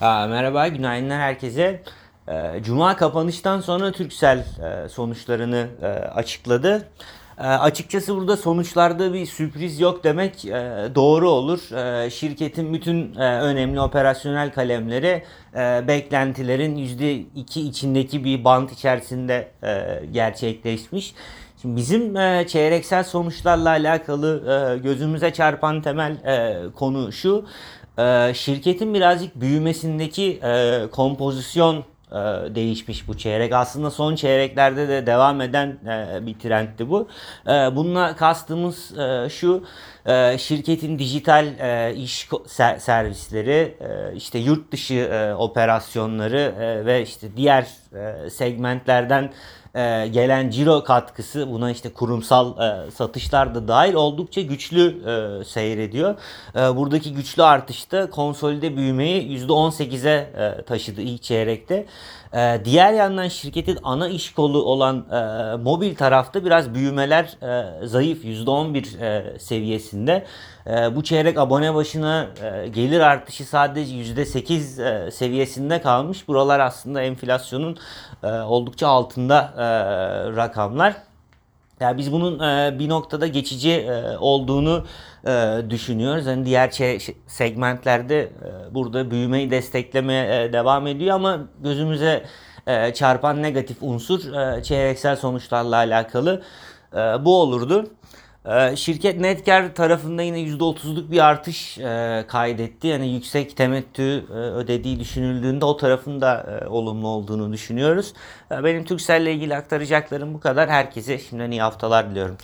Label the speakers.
Speaker 1: Merhaba, günaydınlar herkese. Ee, Cuma kapanıştan sonra Turkcell e, sonuçlarını e, açıkladı. E, açıkçası burada sonuçlarda bir sürpriz yok demek e, doğru olur. E, şirketin bütün önemli operasyonel kalemleri beklentilerin %2 içindeki bir bant içerisinde gerçekleşmiş. Şimdi bizim çeyreksel sonuçlarla alakalı gözümüze çarpan temel konu şu. E, şirketin birazcık büyümesindeki e, kompozisyon e, değişmiş bu çeyrek. Aslında son çeyreklerde de devam eden e, bir trendti bu. Bununla kastımız şu. şirketin dijital iş servisleri, işte yurt dışı operasyonları ve işte diğer segmentlerden e, gelen ciro katkısı buna işte kurumsal e, satışlar da dahil oldukça güçlü e, seyrediyor. E, buradaki güçlü artışta konsolide büyümeyi %18'e e, taşıdı ilk çeyrekte. E, diğer yandan şirketin ana iş kolu olan e, mobil tarafta biraz büyümeler e, zayıf %11 e, seviyesinde. E, bu çeyrek abone başına e, gelir artışı sadece %8 e, seviyesinde kalmış. Buralar aslında enflasyonun e, oldukça altında e, rakamlar. Yani biz bunun e, bir noktada geçici e, olduğunu e, düşünüyoruz. Hani diğer şey- segmentlerde e, burada büyümeyi desteklemeye e, devam ediyor ama gözümüze e, çarpan negatif unsur e, çeyreksel sonuçlarla alakalı e, bu olurdu. E, Şirket net kar tarafında yine %30'luk bir artış e, kaydetti. Yani yüksek temettü e, ödediği düşünüldüğünde o tarafın da e, olumlu olduğunu düşünüyoruz. Benim Turkcell ile ilgili aktaracaklarım bu kadar. Herkese şimdiden iyi haftalar diliyorum.